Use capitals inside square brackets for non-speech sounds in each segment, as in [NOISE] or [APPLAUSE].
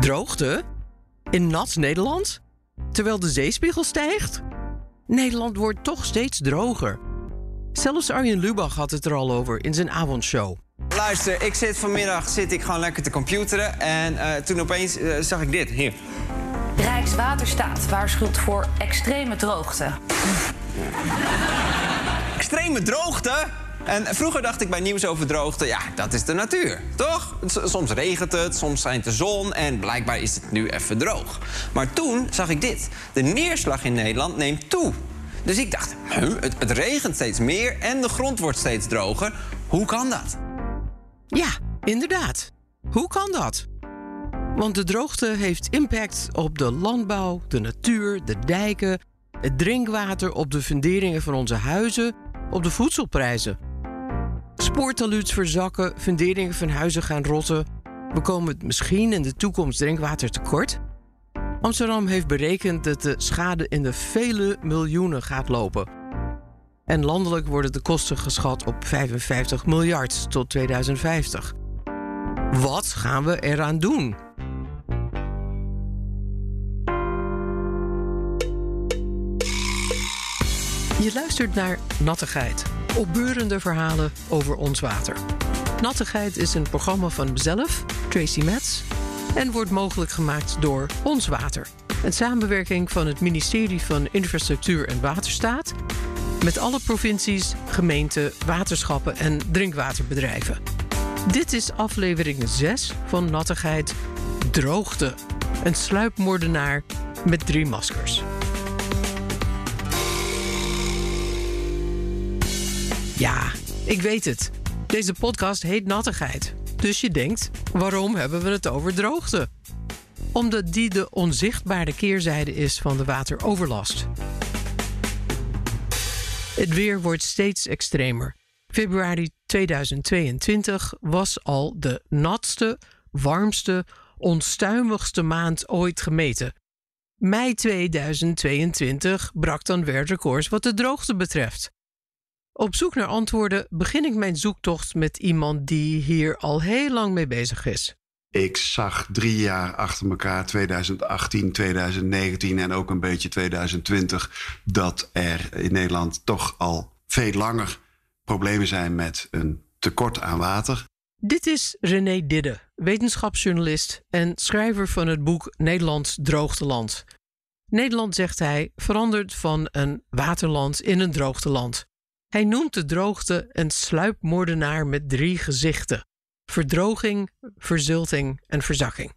Droogte? In nat Nederland? Terwijl de zeespiegel stijgt? Nederland wordt toch steeds droger. Zelfs Arjen Lubach had het er al over in zijn avondshow. Luister, ik zit vanmiddag zit ik gewoon lekker te computeren. En uh, toen opeens uh, zag ik dit. Hier. Rijkswaterstaat waarschuwt voor extreme droogte. Extreme droogte? En vroeger dacht ik bij nieuws over droogte, ja, dat is de natuur, toch? Soms regent het, soms schijnt de zon en blijkbaar is het nu even droog. Maar toen zag ik dit. De neerslag in Nederland neemt toe. Dus ik dacht, het, het regent steeds meer en de grond wordt steeds droger. Hoe kan dat? Ja, inderdaad. Hoe kan dat? Want de droogte heeft impact op de landbouw, de natuur, de dijken, het drinkwater, op de funderingen van onze huizen, op de voedselprijzen. Spoortaluuds verzakken, funderingen van huizen gaan rotten. We komen misschien in de toekomst drinkwater tekort. Amsterdam heeft berekend dat de schade in de vele miljoenen gaat lopen. En landelijk worden de kosten geschat op 55 miljard tot 2050. Wat gaan we eraan doen? Je luistert naar Nattigheid, opbeurende verhalen over ons water. Nattigheid is een programma van mezelf, Tracy Metz, en wordt mogelijk gemaakt door Ons Water. Een samenwerking van het ministerie van Infrastructuur en Waterstaat met alle provincies, gemeenten, waterschappen en drinkwaterbedrijven. Dit is aflevering 6 van Nattigheid Droogte. Een sluipmoordenaar met drie maskers. Ja, ik weet het. Deze podcast heet Nattigheid. Dus je denkt, waarom hebben we het over droogte? Omdat die de onzichtbare keerzijde is van de wateroverlast. Het weer wordt steeds extremer. Februari 2022 was al de natste, warmste, onstuimigste maand ooit gemeten. Mei 2022 brak dan weer records wat de droogte betreft. Op zoek naar antwoorden begin ik mijn zoektocht met iemand die hier al heel lang mee bezig is. Ik zag drie jaar achter elkaar, 2018, 2019 en ook een beetje 2020, dat er in Nederland toch al veel langer problemen zijn met een tekort aan water. Dit is René Didde, wetenschapsjournalist en schrijver van het boek Nederlands Droogteland. Nederland, zegt hij, verandert van een waterland in een droogteland. Hij noemt de droogte een sluipmoordenaar met drie gezichten: verdroging, verzulting en verzakking.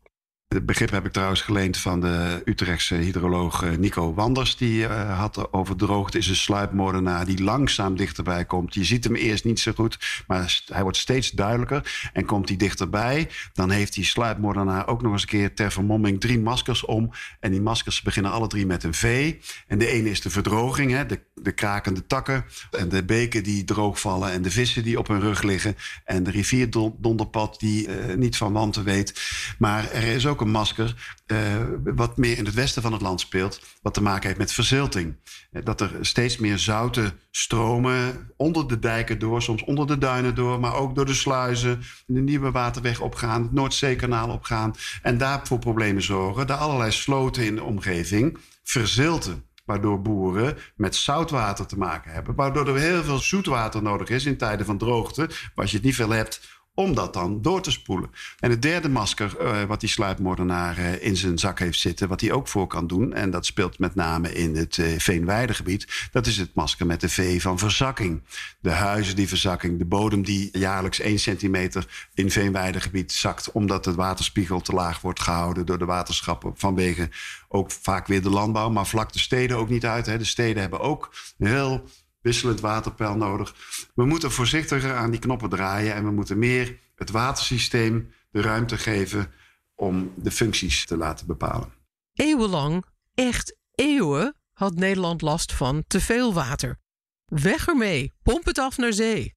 Het begrip heb ik trouwens geleend van de Utrechtse hydroloog eh, Nico Wanders. Die uh, had over droogte is een sluipmoordenaar die langzaam dichterbij komt. Je ziet hem eerst niet zo goed, maar hij wordt steeds duidelijker. En komt hij dichterbij, dan heeft die sluipmoordenaar ook nog eens een keer ter vermomming drie maskers om. En die maskers beginnen alle drie met een V. En de ene is de verdroging, hè, de, de krakende takken. En de beken die droogvallen en de vissen die op hun rug liggen. En de rivierdonderpad die uh, niet van wanten weet. Maar er is ook masker, uh, wat meer in het westen van het land speelt, wat te maken heeft met verzilting. Dat er steeds meer zoute stromen onder de dijken door, soms onder de duinen door, maar ook door de sluizen, de nieuwe waterweg opgaan, het Noordzeekanaal opgaan en daarvoor problemen zorgen. Daar allerlei sloten in de omgeving verzilten waardoor boeren met zoutwater te maken hebben. Waardoor er heel veel zoetwater nodig is in tijden van droogte. Maar als je het niet veel hebt, om dat dan door te spoelen. En het derde masker uh, wat die sluipmoordenaar uh, in zijn zak heeft zitten... wat hij ook voor kan doen, en dat speelt met name in het uh, Veenweidegebied... dat is het masker met de V van verzakking. De huizen die verzakking, de bodem die jaarlijks 1 centimeter... in Veenweidegebied zakt omdat de waterspiegel te laag wordt gehouden... door de waterschappen vanwege ook vaak weer de landbouw... maar vlak de steden ook niet uit. Hè. De steden hebben ook heel wisselend waterpeil nodig. We moeten voorzichtiger aan die knoppen draaien en we moeten meer het watersysteem de ruimte geven om de functies te laten bepalen. Eeuwenlang, echt eeuwen, had Nederland last van te veel water. Weg ermee, pomp het af naar zee.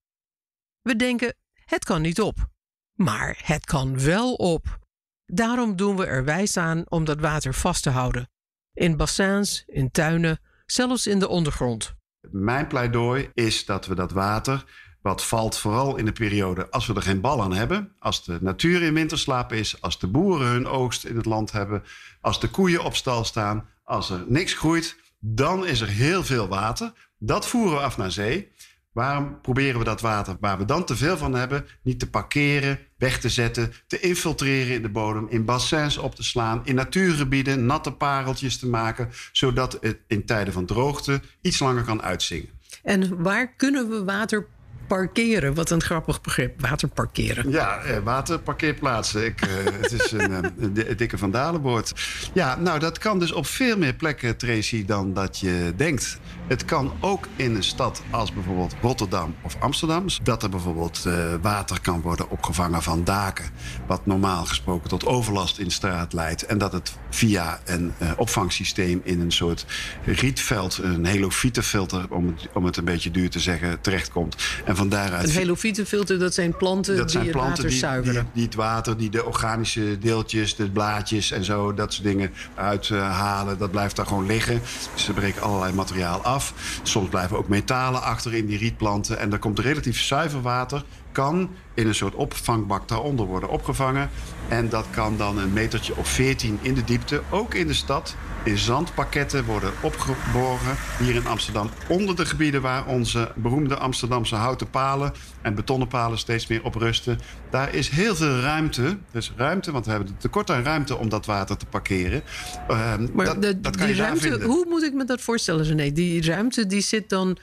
We denken, het kan niet op. Maar het kan wel op. Daarom doen we er wijs aan om dat water vast te houden. In bassins, in tuinen, zelfs in de ondergrond. Mijn pleidooi is dat we dat water wat valt vooral in de periode als we er geen bal aan hebben. Als de natuur in winterslaap is. Als de boeren hun oogst in het land hebben. Als de koeien op stal staan. Als er niks groeit. Dan is er heel veel water. Dat voeren we af naar zee. Waarom proberen we dat water waar we dan te veel van hebben, niet te parkeren, weg te zetten, te infiltreren in de bodem, in bassins op te slaan, in natuurgebieden natte pareltjes te maken, zodat het in tijden van droogte iets langer kan uitzingen? En waar kunnen we water parkeren. Wat een grappig begrip, waterparkeren. Ja, eh, waterparkeerplaatsen. Ik, eh, [LAUGHS] het is een, eh, een dikke vandalenwoord. Ja, nou dat kan dus op veel meer plekken, Tracy, dan dat je denkt. Het kan ook in een stad als bijvoorbeeld Rotterdam of Amsterdam. Dat er bijvoorbeeld uh, water kan worden opgevangen van daken. Wat normaal gesproken tot overlast in de straat leidt. En dat het via een uh, opvangsysteem in een soort rietveld, een helofietenfilter, om het, om het een beetje duur te zeggen, terechtkomt. En van daaruit... Een helofietenfilter, dat zijn planten dat die zijn planten het water die, zuiveren. Die, die, het water, die de organische deeltjes, de blaadjes en zo, dat soort dingen uithalen. dat blijft daar gewoon liggen. Ze breken allerlei materiaal af. Soms blijven ook metalen achter in die rietplanten. En er komt relatief zuiver water. Kan in een soort opvangbak daaronder worden opgevangen. En dat kan dan een metertje of 14 in de diepte, ook in de stad, in zandpakketten worden opgeborgen. Hier in Amsterdam, onder de gebieden waar onze beroemde Amsterdamse houten palen en betonnen palen steeds meer op rusten. Daar is heel veel ruimte. Dus ruimte, want we hebben tekort aan ruimte om dat water te parkeren. Uh, Maar dat, de, dat kan die je ruimte, hoe moet ik me dat voorstellen, René? Die ruimte die zit dan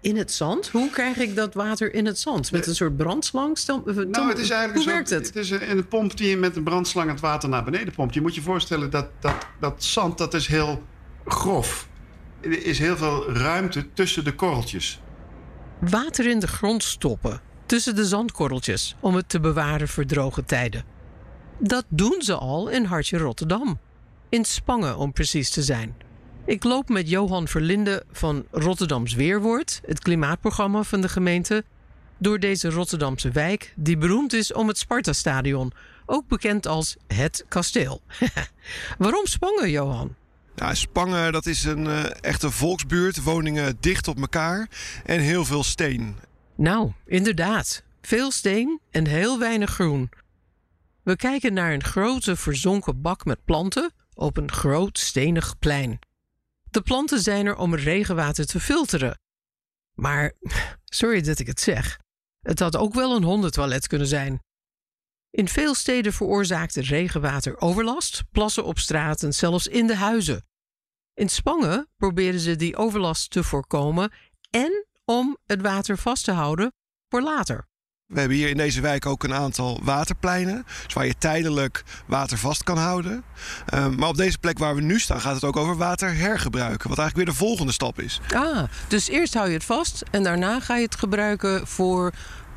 in het zand. Hoe krijg ik dat water in het zand? Met een soort brandslang? Stel, eh, Nou, het is eigenlijk hoe zo, werkt het? Het is een, een pomp die je met een brandslang het water naar beneden pompt. Je moet je voorstellen dat dat, dat zand dat is heel grof. Er is heel veel ruimte tussen de korreltjes. Water in de grond stoppen. Tussen de zandkorreltjes. Om het te bewaren voor droge tijden. Dat doen ze al in Hartje Rotterdam. In Spangen om precies te zijn. Ik loop met Johan Verlinde van Rotterdams Weerwoord, het klimaatprogramma van de gemeente, door deze Rotterdamse wijk die beroemd is om het Sparta-stadion, ook bekend als het kasteel. [LAUGHS] Waarom Spangen, Johan? Ja, Spangen, dat is een eh, echte volksbuurt. Woningen dicht op elkaar en heel veel steen. Nou, inderdaad. Veel steen en heel weinig groen. We kijken naar een grote verzonken bak met planten op een groot stenig plein. De planten zijn er om regenwater te filteren. Maar, sorry dat ik het zeg, het had ook wel een hondentoilet kunnen zijn. In veel steden veroorzaakt het regenwater overlast, plassen op straat en zelfs in de huizen. In Spangen proberen ze die overlast te voorkomen en om het water vast te houden voor later. We hebben hier in deze wijk ook een aantal waterpleinen. Dus waar je tijdelijk water vast kan houden. Uh, maar op deze plek waar we nu staan gaat het ook over water hergebruiken. Wat eigenlijk weer de volgende stap is. Ah, dus eerst hou je het vast en daarna ga je het gebruiken voor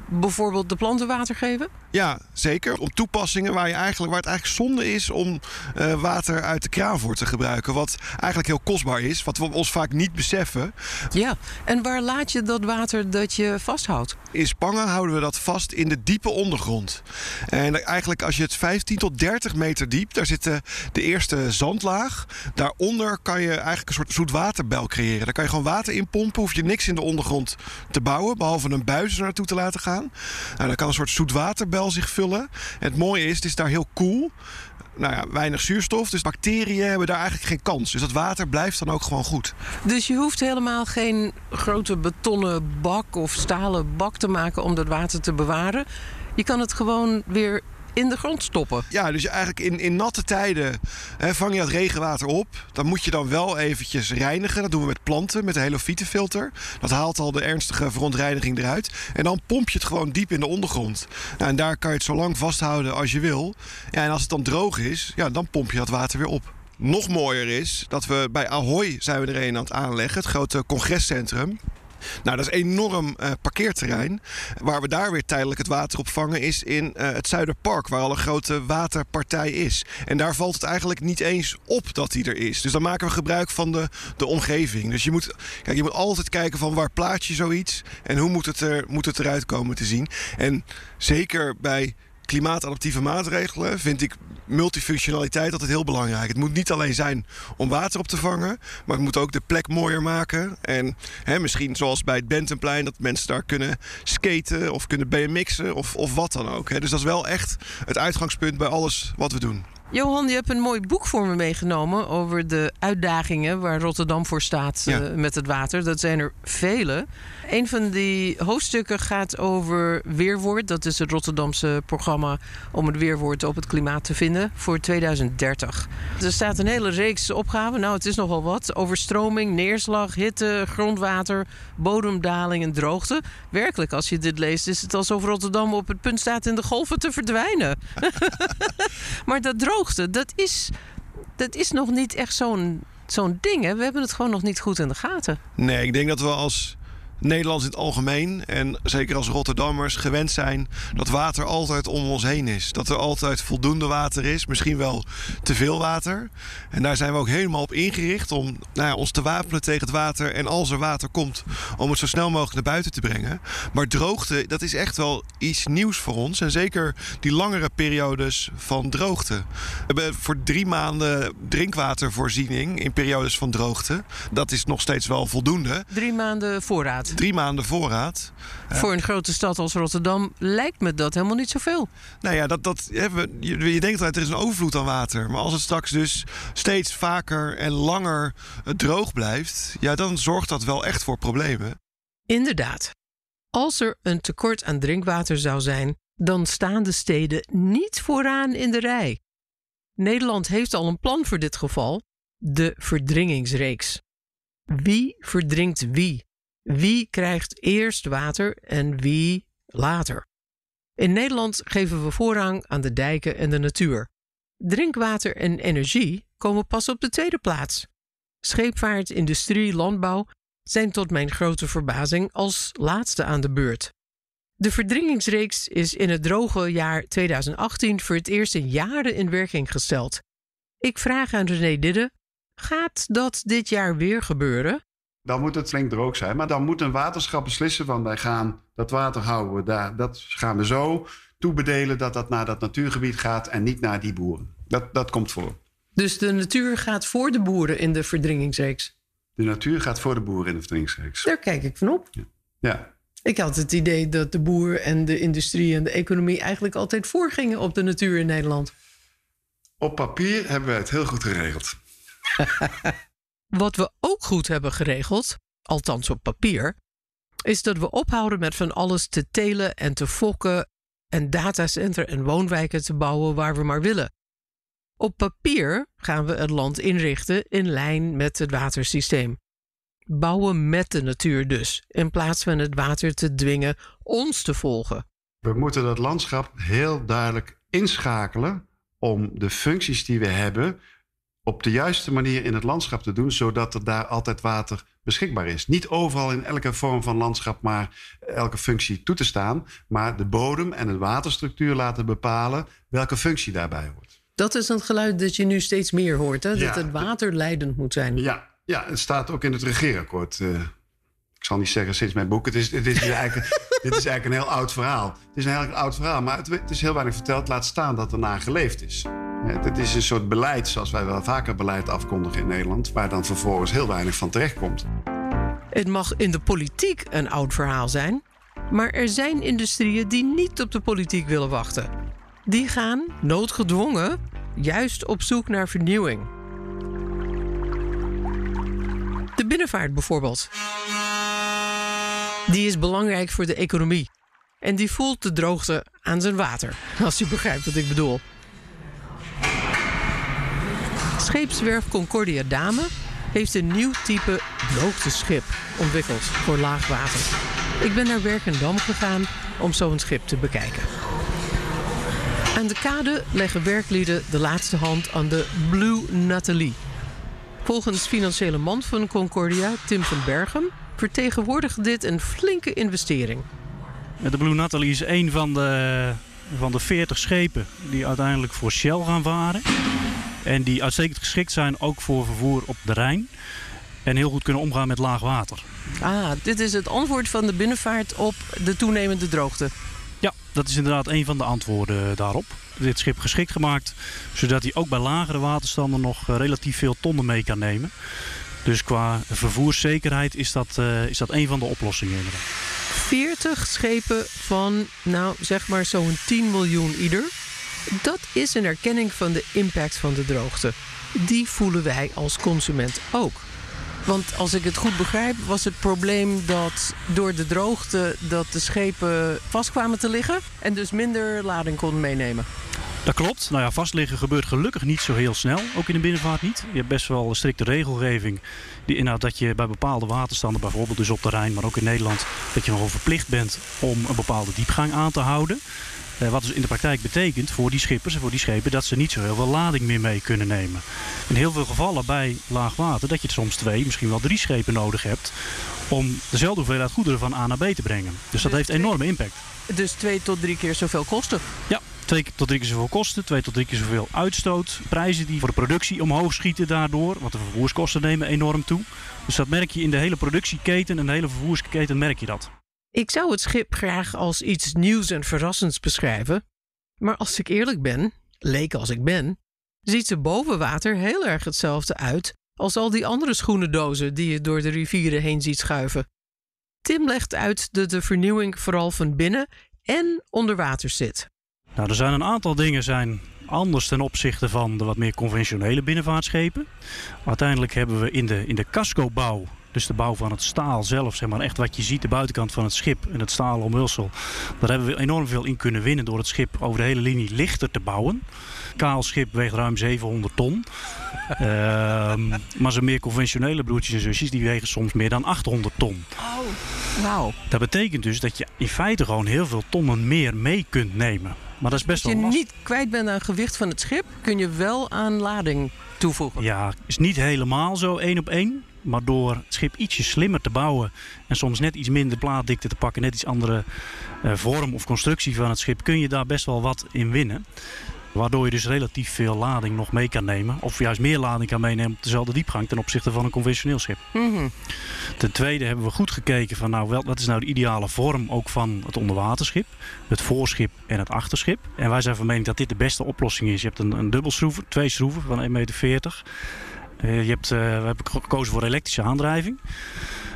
bijvoorbeeld de planten water geven? Ja, zeker. Om toepassingen waar, je eigenlijk, waar het eigenlijk zonde is om uh, water uit de kraan voor te gebruiken. Wat eigenlijk heel kostbaar is, wat we ons vaak niet beseffen. Ja, en waar laat je dat water dat je vasthoudt? In Spangen houden we dat vast in de diepe ondergrond. En eigenlijk als je het 15 tot 30 meter diep, daar zit de, de eerste zandlaag. Daaronder kan je eigenlijk een soort zoetwaterbel creëren. Daar kan je gewoon water in pompen, hoef je niks in de ondergrond te bouwen, behalve een buis er naartoe te laten gaan. Nou, dan kan een soort zoetwaterbel zich vullen. En het mooie is, het is daar heel koel. Nou ja, weinig zuurstof, dus bacteriën hebben daar eigenlijk geen kans. Dus dat water blijft dan ook gewoon goed. Dus je hoeft helemaal geen grote betonnen bak of stalen bak te maken om dat water te bewaren. Je kan het gewoon weer in de grond stoppen. Ja, dus eigenlijk in, in natte tijden hè, vang je dat regenwater op. Dan moet je dan wel eventjes reinigen. Dat doen we met planten, met de helofietenfilter. Dat haalt al de ernstige verontreiniging eruit. En dan pomp je het gewoon diep in de ondergrond. Nou, en daar kan je het zo lang vasthouden als je wil. Ja, en als het dan droog is, ja, dan pomp je dat water weer op. Nog mooier is dat we bij Ahoy zijn we er een aan het aanleggen. Het grote congrescentrum. Nou, dat is enorm uh, parkeerterrein. Waar we daar weer tijdelijk het water opvangen is in uh, het Zuiderpark, waar al een grote waterpartij is. En daar valt het eigenlijk niet eens op dat die er is. Dus dan maken we gebruik van de, de omgeving. Dus je moet, kijk, je moet altijd kijken van waar plaats je zoiets en hoe moet het, er, moet het eruit komen te zien. En zeker bij klimaatadaptieve maatregelen vind ik multifunctionaliteit altijd heel belangrijk. Het moet niet alleen zijn om water op te vangen, maar het moet ook de plek mooier maken. En hè, misschien zoals bij het Bentenplein, dat mensen daar kunnen skaten of kunnen BMX'en of, of wat dan ook. Hè. Dus dat is wel echt het uitgangspunt bij alles wat we doen. Johan, je hebt een mooi boek voor me meegenomen over de uitdagingen waar Rotterdam voor staat Ja. eh, met het water. Dat zijn er vele. Een van die hoofdstukken gaat over Weerwoord. Dat is het Rotterdamse programma om het weerwoord op het klimaat te vinden voor 2030. Er staat een hele reeks opgaven. Nou, het is nogal wat. Overstroming, neerslag, hitte, grondwater, bodemdaling en droogte. Werkelijk, als je dit leest, is het alsof Rotterdam op het punt staat in de golven te verdwijnen. [LAUGHS] [LAUGHS] Maar dat droogte, dat is, dat is nog niet echt zo'n zo'n ding. Hè? We hebben het gewoon nog niet goed in de gaten. Nee, ik denk dat we als Nederlands in het algemeen en zeker als Rotterdammers gewend zijn dat water altijd om ons heen is. Dat er altijd voldoende water is, misschien wel te veel water. En daar zijn we ook helemaal op ingericht om nou ja, ons te wapenen tegen het water. En als er water komt, om het zo snel mogelijk naar buiten te brengen. Maar droogte, dat is echt wel iets nieuws voor ons. En zeker die langere periodes van droogte. We hebben voor drie maanden drinkwatervoorziening in periodes van droogte. Dat is nog steeds wel voldoende. Drie maanden voorraad. Drie maanden voorraad. Voor een grote stad als Rotterdam lijkt me dat helemaal niet zoveel. Nou ja, dat, dat, je, je denkt altijd er is een overvloed aan water. Maar als het straks dus steeds vaker en langer eh, droog blijft... ja, dan zorgt dat wel echt voor problemen. Inderdaad. Als er een tekort aan drinkwater zou zijn, dan staan de steden niet vooraan in de rij. Nederland heeft al een plan voor dit geval: de verdringingsreeks. Wie verdringt wie? Wie krijgt eerst water en wie later? In Nederland geven we voorrang aan de dijken en de natuur. Drinkwater en energie komen pas op de tweede plaats. Scheepvaart, industrie, landbouw zijn tot mijn grote verbazing als laatste aan de beurt. De verdringingsreeks is in het droge jaar 2018 voor het eerst in jaren in werking gesteld. Ik vraag aan René Didde: gaat dat dit jaar weer gebeuren? Dan moet het flink droog zijn. Maar dan moet een waterschap beslissen van wij gaan dat water houden we daar. Dat gaan we zo toebedelen dat dat naar dat natuurgebied gaat en niet naar die boeren. Dat, dat komt voor. Dus de natuur gaat voor de boeren in de verdringingsreeks. De natuur gaat voor de boeren in de verdringingsreeks. Daar kijk ik van op. Ja. Ik had het idee dat de boer en de industrie en de economie eigenlijk altijd voorgingen op de natuur in Nederland. Op papier hebben we het heel goed geregeld. [LAUGHS] Wat we ook goed hebben geregeld, althans op papier, is dat we ophouden met van alles te telen en te fokken en datacenter en woonwijken te bouwen waar we maar willen. Op papier gaan we het land inrichten in lijn met het watersysteem. Bouwen met de natuur dus, in plaats van het water te dwingen ons te volgen. We moeten dat landschap heel duidelijk inschakelen om de functies die we hebben op de juiste manier in het landschap te doen, zodat er daar altijd water beschikbaar is. Niet overal in elke vorm van landschap maar elke functie toe te staan, maar de bodem en de waterstructuur laten bepalen welke functie daarbij hoort. Dat is het geluid dat je nu steeds meer hoort, hè? dat het water leidend moet zijn. Ja, ja, het staat ook in het regeerakkoord. eh, ik zal niet zeggen sinds mijn boek. Het is, het is, eigenlijk, [LAUGHS] dit is eigenlijk een heel oud verhaal. Het is een heel oud verhaal, maar het, het is heel weinig verteld. Laat staan dat er naar geleefd is. Het, is een soort beleid, zoals wij wel vaker beleid afkondigen in Nederland... waar dan vervolgens heel weinig van terechtkomt. Het mag in de politiek een oud verhaal zijn, maar er zijn industrieën die niet op de politiek willen wachten. Die gaan, noodgedwongen, juist op zoek naar vernieuwing. De binnenvaart bijvoorbeeld. Die is belangrijk voor de economie. En die voelt de droogte aan zijn water, als u begrijpt wat ik bedoel. Scheepswerf Concordia Dame heeft een nieuw type droogteschip ontwikkeld voor laagwater. Ik ben naar Werkendam gegaan om zo'n schip te bekijken. Aan de kade leggen werklieden de laatste hand aan de Blue Nathalie. Volgens financiële man van Concordia, Tim van Bergem, vertegenwoordigt dit een flinke investering. De Blue Natalie is een van de, van de 40 schepen die uiteindelijk voor Shell gaan varen. En die uitstekend geschikt zijn ook voor vervoer op de Rijn. En heel goed kunnen omgaan met laag water. Ah, dit is het antwoord van de binnenvaart op de toenemende droogte. Ja, dat is inderdaad een van de antwoorden daarop. Dit schip geschikt gemaakt, zodat hij ook bij lagere waterstanden nog eh, relatief veel tonnen mee kan nemen. Dus qua vervoerszekerheid is dat, uh, is dat een van de oplossingen inderdaad. 40 schepen van, nou zeg maar zo'n 10 miljoen ieder. Dat is een erkenning van de impact van de droogte. Die voelen wij als consument ook. Want als ik het goed begrijp, was het probleem dat door de droogte dat de schepen vast kwamen te liggen en dus minder lading konden meenemen. Dat klopt. Nou ja, vastliggen gebeurt gelukkig niet zo heel snel. Ook in de binnenvaart niet. Je hebt best wel een strikte regelgeving. Die inhoudt dat je bij bepaalde waterstanden, bijvoorbeeld dus op de Rijn, maar ook in Nederland, dat je nogal verplicht bent om een bepaalde diepgang aan te houden. Eh, wat dus in de praktijk betekent voor die schippers en voor die schepen dat ze niet zo heel veel lading meer mee kunnen nemen. In heel veel gevallen bij laag water dat je soms twee, misschien wel drie schepen nodig hebt om dezelfde hoeveelheid goederen van A naar B te brengen. Dus dat heeft enorme impact. Dus twee tot drie keer zoveel kosten? Ja, twee tot drie keer zoveel kosten, twee tot drie keer zoveel uitstoot. Prijzen die voor de productie omhoog schieten daardoor, want de vervoerskosten nemen enorm toe. Dus dat merk je in de hele productieketen en de hele vervoersketen merk je dat. Ik zou het schip graag als iets nieuws en verrassends beschrijven. Maar als ik eerlijk ben, leek als ik ben, ziet ze boven water heel erg hetzelfde uit als al die andere schoenendozen die je door de rivieren heen ziet schuiven. Tim legt uit dat de vernieuwing vooral van binnen en onder water zit. Nou, er zijn een aantal dingen zijn anders ten opzichte van de wat meer conventionele binnenvaartschepen. Uiteindelijk hebben we in de, in de cascobouw dus de bouw van het staal zelf, zeg maar echt wat je ziet, de buitenkant van het schip en het stalen omhulsel. Daar hebben we enorm veel in kunnen winnen door het schip over de hele linie lichter te bouwen. Kaal schip weegt ruim 700 ton. [LAUGHS] Ehm, maar zijn meer conventionele broertjes en zusjes die wegen soms meer dan 800 ton. Oh. Dat betekent dus dat je in feite gewoon heel veel tonnen meer mee kunt nemen. Maar dat is best Als je niet kwijt bent aan gewicht van het schip, kun je wel aan lading toevoegen. Ja, is niet helemaal zo één op één. Maar door het schip ietsje slimmer te bouwen en soms net iets minder plaatdikte te pakken, net iets andere eh, vorm of constructie van het schip, kun je daar best wel wat in winnen. Waardoor je dus relatief veel lading nog mee kan nemen. Of juist meer lading kan meenemen op dezelfde diepgang ten opzichte van een conventioneel schip. Mhm. Ten tweede hebben we goed gekeken van nou, wel, wat is nou de ideale vorm ook van het onderwaterschip. Het voorschip en het achterschip. En wij zijn van mening dat dit de beste oplossing is. Je hebt een, een dubbelschroever, twee schroeven van 1,40 meter. Eh, je hebt, eh, we hebben gekozen voor elektrische aandrijving.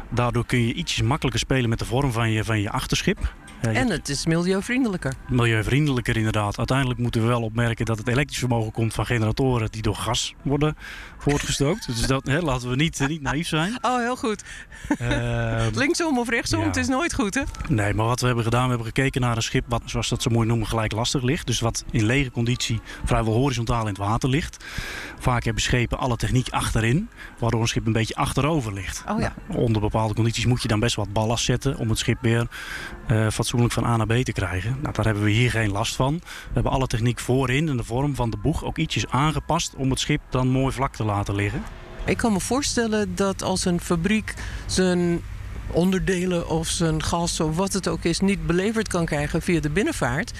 Daardoor kun je ietsjes makkelijker spelen met de vorm van je, van je achterschip. Eh, En het is milieuvriendelijker. milieuvriendelijker inderdaad. Uiteindelijk moeten we wel opmerken dat het elektrisch vermogen komt van generatoren die door gas worden voortgestookt. Dus dat hè, laten we niet, niet naïef zijn. Oh, heel goed. Ehm, [LAUGHS] Linksom of rechtsom, Ja. het is nooit goed, hè? nee, maar wat we hebben gedaan, we hebben gekeken naar een schip wat, zoals dat zo mooi noemen, gelijk lastig ligt. Dus wat in lege conditie vrijwel horizontaal in het water ligt. Vaak hebben schepen alle techniek achterin, waardoor een schip een beetje achterover ligt. Oh ja. Nou, onder bepaalde condities moet je dan best wat ballast zetten om het schip weer eh, fatsoenlijk van A naar B te krijgen. Nou, daar hebben we hier geen last van. We hebben alle techniek voorin en de vorm van de boeg ook ietsjes aangepast om het schip dan mooi vlak te laten liggen. Ik kan me voorstellen dat als een fabriek zijn onderdelen of zijn gas of wat het ook is niet beleverd kan krijgen via de binnenvaart.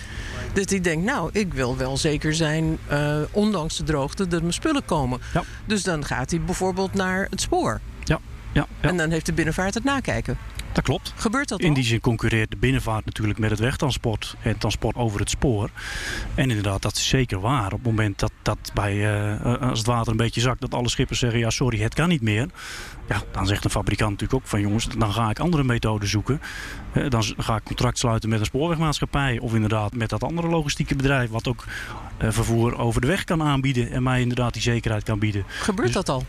Dat hij denkt, nou, ik wil wel zeker zijn, eh, ondanks de droogte, dat mijn spullen komen. Ja. Dus dan gaat hij bijvoorbeeld naar het spoor. Ja, ja, ja En dan heeft de binnenvaart het nakijken. Dat klopt. Gebeurt dat In die zin concurreert de binnenvaart natuurlijk met het wegtransport en transport over het spoor. En inderdaad, dat is zeker waar. Op het moment dat, dat bij, eh, als het water een beetje zakt, dat alle schippers zeggen: ja, sorry, het kan niet meer. Ja, dan zegt een fabrikant natuurlijk ook van jongens, dan ga ik andere methoden zoeken. Eh, dan ga ik contract sluiten met een spoorwegmaatschappij of inderdaad met dat andere logistieke bedrijf, wat ook eh, vervoer over de weg kan aanbieden en mij inderdaad die zekerheid kan bieden. Gebeurt dus- dat al?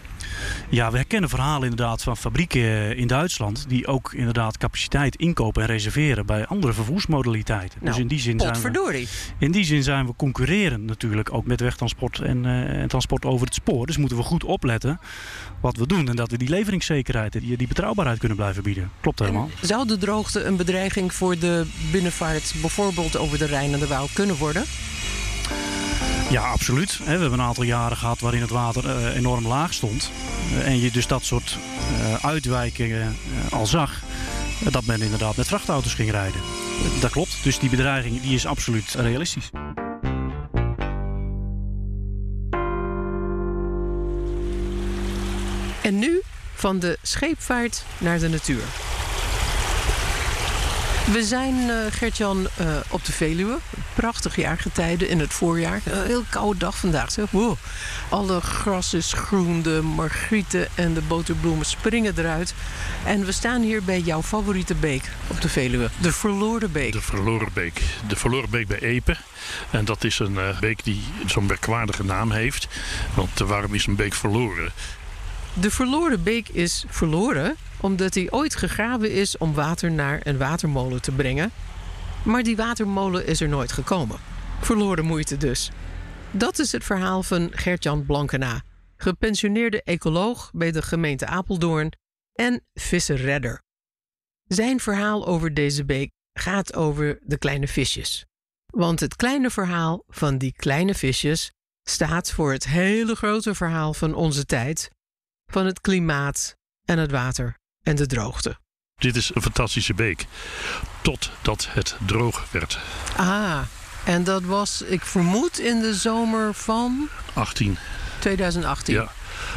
Ja, we herkennen verhalen inderdaad van fabrieken eh, in Duitsland die ook inderdaad capaciteit inkopen en reserveren bij andere vervoersmodaliteiten. dus Nou, in die, zin zijn we, in die zin zijn we concurrerend natuurlijk ook met wegtransport en, eh, en transport over het spoor. Dus moeten we goed opletten wat we doen en dat we die leveringszekerheid en die, die betrouwbaarheid kunnen blijven bieden. Klopt helemaal. En zou de droogte een bedreiging voor de binnenvaart, bijvoorbeeld over de Rijn en de Waal, kunnen worden? Ja, absoluut. We hebben een aantal jaren gehad waarin het water eh, enorm laag stond. Eh, en je dus dat soort eh, uitwijkingen al zag. dat men inderdaad met vrachtauto's ging rijden. Dat klopt. Dus die bedreiging die is absoluut realistisch. En nu van de scheepvaart naar de natuur. We zijn, uh, Gertjan, uh, op de Veluwe. Prachtig jaargetijde in het voorjaar. Een heel koude dag vandaag. Zeg. Alle gras is groen, de margrieten en de boterbloemen springen eruit. En we staan hier bij jouw favoriete beek op de Veluwe. De Verloren Beek. De Verloren Beek. De Verloren Beek bij Epe. En dat is een uh, beek die zo'n merkwaardige naam heeft. Want waarom is een beek verloren? De verloren beek is verloren omdat hij ooit gegraven is om water naar een watermolen te brengen. Maar die watermolen is er nooit gekomen. Verloren moeite dus. Dat is het verhaal van Gertjan Blankena, gepensioneerde ecoloog bij de gemeente Apeldoorn en visserredder. Zijn verhaal over deze beek gaat over de kleine visjes. Want het kleine verhaal van die kleine visjes staat voor het hele grote verhaal van onze tijd, van het klimaat en het water en de droogte. Dit is een fantastische beek. Totdat het droog werd. Ah, en dat was, ik vermoed, in de zomer van. 18. 2018. Ja.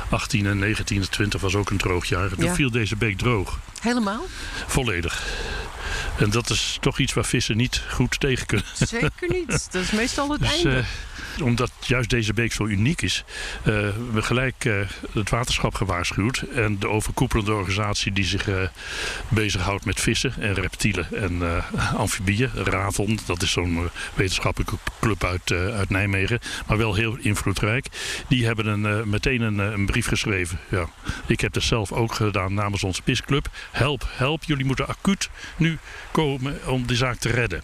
18 en 19 en 20 was ook een droog jaar. Toen viel deze beek droog. Helemaal? Volledig. En dat is toch iets waar vissen niet goed tegen kunnen. Zeker niet. Dat is meestal het dus, einde. Uh, omdat juist deze beek zo uniek is, uh, we gelijk uh, het waterschap gewaarschuwd. En de overkoepelende organisatie die zich bezighoudt met vissen en reptielen en amfibieën. RAVON, dat is zo'n wetenschappelijke club uit, uit Nijmegen. Maar wel heel invloedrijk. Die hebben een, meteen een, een, brief geschreven. Ja. Ik heb dat zelf ook gedaan namens onze pisclub. Help, help, jullie moeten acuut nu komen om de zaak te redden.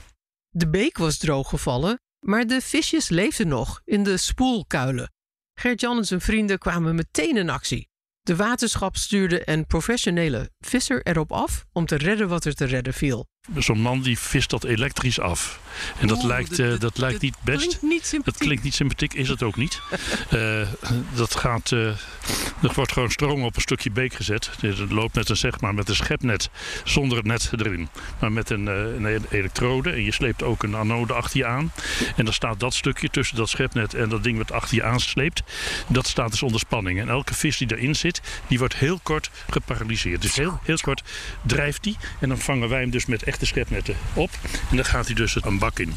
De beek was drooggevallen, maar de visjes leefden nog in de spoelkuilen. Gert-Jan en zijn vrienden kwamen meteen in actie. De waterschap stuurde een professionele visser erop af om te redden wat er te redden viel. Zo'n man die vist dat elektrisch af. En dat, Oeh, lijkt, uh, dat- dat lijkt niet best. klinkt niet sympathiek. Dat klinkt niet sympathiek, is het ook niet. Eh, dat gaat, eh, er wordt gewoon stroom op een stukje beek gezet. Het loopt met een, zeg maar, met een schepnet zonder het net erin. Maar met een, eh, een elektrode. En je sleept ook een anode achter je aan. En dan staat dat stukje tussen dat schepnet en dat ding wat achter je aansleept. Dat staat dus onder spanning. En elke vis die erin zit, die wordt heel kort geparalyseerd. Dus heel, heel kort drijft die. En dan vangen wij hem dus met echte schepnetten op. En dan gaat hij dus een bak in.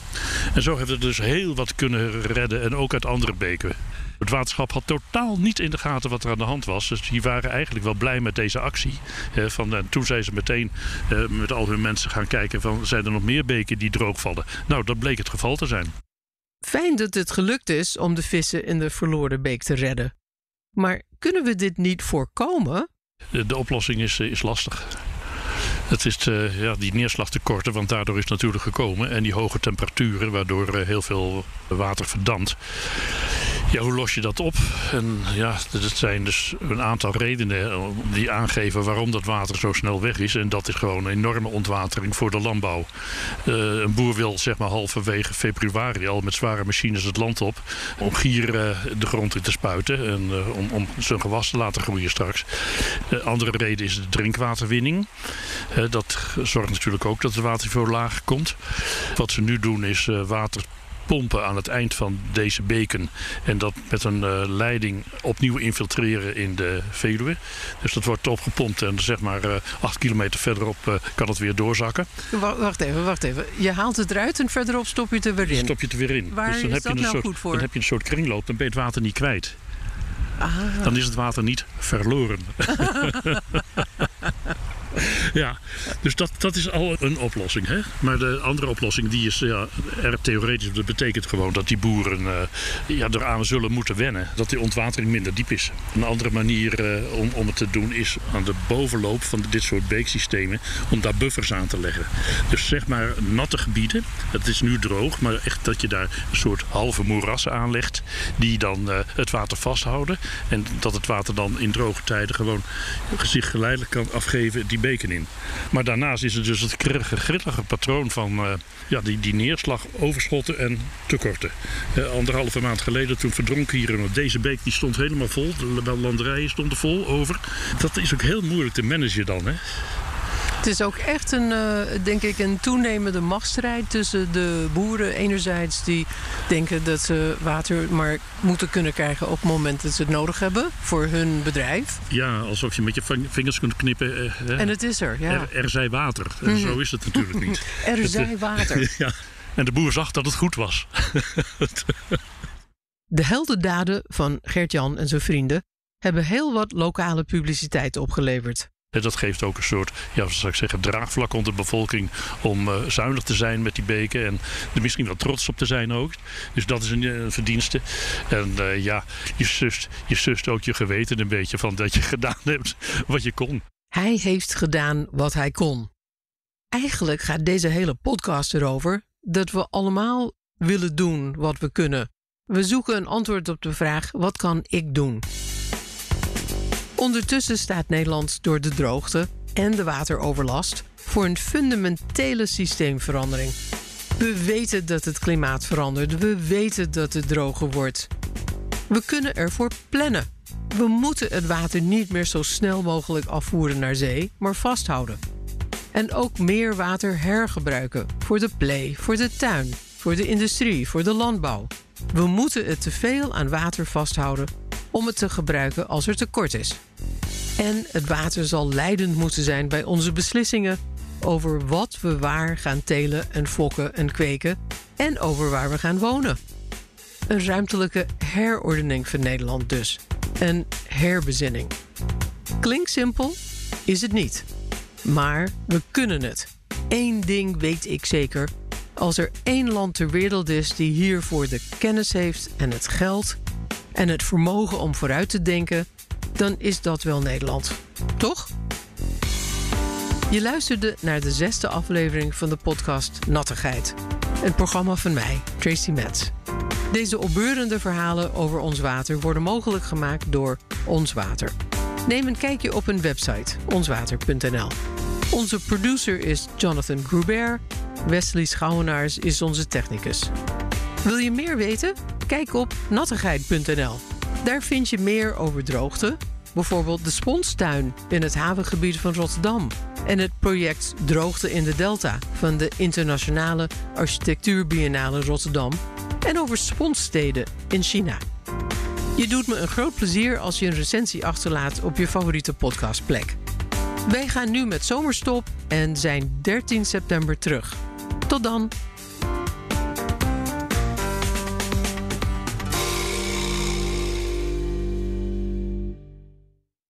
En zo hebben we dus heel wat kunnen redden. En ook uit andere beken. Het waterschap had totaal niet in de gaten wat er aan de hand was. Dus die waren eigenlijk wel blij met deze actie. Eh, van, en toen zijn ze meteen eh, met al hun mensen gaan kijken van... zijn er nog meer beken die droogvallen? Nou, dat bleek het geval te zijn. Fijn dat het gelukt is om de vissen in de verloren beek te redden. Maar kunnen we dit niet voorkomen? De, de oplossing is, eh, is lastig. Het is eh, ja, die neerslagtekorten, want daardoor is het natuurlijk gekomen. En die hoge temperaturen, waardoor eh, heel veel water verdampt. Ja, hoe los je dat op? En ja, het zijn dus een aantal redenen eh, die aangeven waarom dat water zo snel weg is. En dat is gewoon een enorme ontwatering voor de landbouw. Eh, een boer wil zeg maar halverwege februari al met zware machines het land op. Om gier eh, de grond in te spuiten en om, om zijn gewas te laten groeien straks. De andere reden is de drinkwaterwinning. Dat zorgt natuurlijk ook dat het waterniveau laag komt. Wat ze nu doen is water pompen aan het eind van deze beken. En dat met een eh, leiding opnieuw infiltreren in de Veluwe. Dus dat wordt opgepompt en zeg maar eh, acht kilometer verderop eh, kan het weer doorzakken. Wa- Wacht even, wacht even. Je haalt het eruit en verderop stop je het er weer in. Stop je het er weer in. Waar dus dan is heb, je een nou soort, goed voor? dan heb je een soort kringloop, dan ben je het water niet kwijt. Ah, Dan is het water niet verloren. [LAUGHS] ja, dus dat, dat is al een oplossing. Hè? Maar de andere oplossing die is ja, erg theoretisch. Dat betekent gewoon dat die boeren eh, ja, eraan zullen moeten wennen. Dat die ontwatering minder diep is. Een andere manier eh, om, om het te doen is aan de bovenloop van dit soort beeksystemen... om daar buffers aan te leggen. Dus zeg maar natte gebieden. Het is nu droog, maar echt dat je daar een soort halve moerassen aanlegt... die dan eh, het water vasthouden. En dat het water dan in droge tijden gewoon zich geleidelijk kan afgeven die beken in. Maar daarnaast is het dus het grillige patroon van eh, ja, die, die neerslag, overschotten en tekorten. Eh, anderhalve maand geleden toen verdronk hier deze beek die stond helemaal vol. De landerijen stonden vol over. Dat is ook heel moeilijk te managen dan. Hè? Het is ook echt een, uh, denk ik, een toenemende machtsstrijd tussen de boeren enerzijds die denken dat ze water maar moeten kunnen krijgen op het moment dat ze het nodig hebben voor hun bedrijf. Ja, alsof je met je vingers kunt knippen. Eh, en het is er, ja. Er, er zij water. Mm. Zo is het natuurlijk niet. [LAUGHS] er het, zij water. [LAUGHS] ja. En de boer zag dat het goed was. [LAUGHS] de heldendaden van Gert-Jan en zijn vrienden hebben heel wat lokale publiciteit opgeleverd. Dat geeft ook een soort, ja, zou ik zeggen, draagvlak onder de bevolking om uh, zuinig te zijn met die beken en er misschien wel trots op te zijn ook. Dus dat is een, een verdienste. En uh, ja, je sust, je sust ook je geweten een beetje van dat je [LAUGHS] gedaan hebt wat je kon. Hij heeft gedaan wat hij kon. Eigenlijk gaat deze hele podcast erover dat we allemaal willen doen wat we kunnen. We zoeken een antwoord op de vraag: wat kan ik doen? Ondertussen staat Nederland door de droogte en de wateroverlast voor een fundamentele systeemverandering. We weten dat het klimaat verandert. We weten dat het droger wordt. We kunnen ervoor plannen. We moeten het water niet meer zo snel mogelijk afvoeren naar zee, maar vasthouden. En ook meer water hergebruiken voor de play, voor de tuin, voor de industrie, voor de landbouw. We moeten het teveel aan water vasthouden om het te gebruiken als er tekort is. En het water zal leidend moeten zijn bij onze beslissingen over wat we waar gaan telen en fokken en kweken en over waar we gaan wonen. Een ruimtelijke herordening van Nederland dus. Een herbezinning. Klinkt simpel, is het niet. Maar we kunnen het. Eén ding weet ik zeker. Als er één land ter wereld is die hiervoor de kennis heeft en het geld en het vermogen om vooruit te denken, dan is dat wel Nederland. Toch? Je luisterde naar de zesde aflevering van de podcast Nattigheid. Een programma van mij, Tracy Metz. Deze opbeurende verhalen over ons water worden mogelijk gemaakt door Ons Water. Neem een kijkje op hun website, onswater.nl. Onze producer is Jonathan Grubert. Wesley Schouwenaars is onze technicus. Wil je meer weten? Kijk op nattigheid.nl. Daar vind je meer over droogte, bijvoorbeeld de Sponstuin in het havengebied van Rotterdam en het project Droogte in de Delta van de Internationale Architectuurbiennale Rotterdam en over sponssteden in China. Je doet me een groot plezier als je een recensie achterlaat op je favoriete podcastplek. Wij gaan nu met zomerstop en zijn 13 september terug. Tot dan!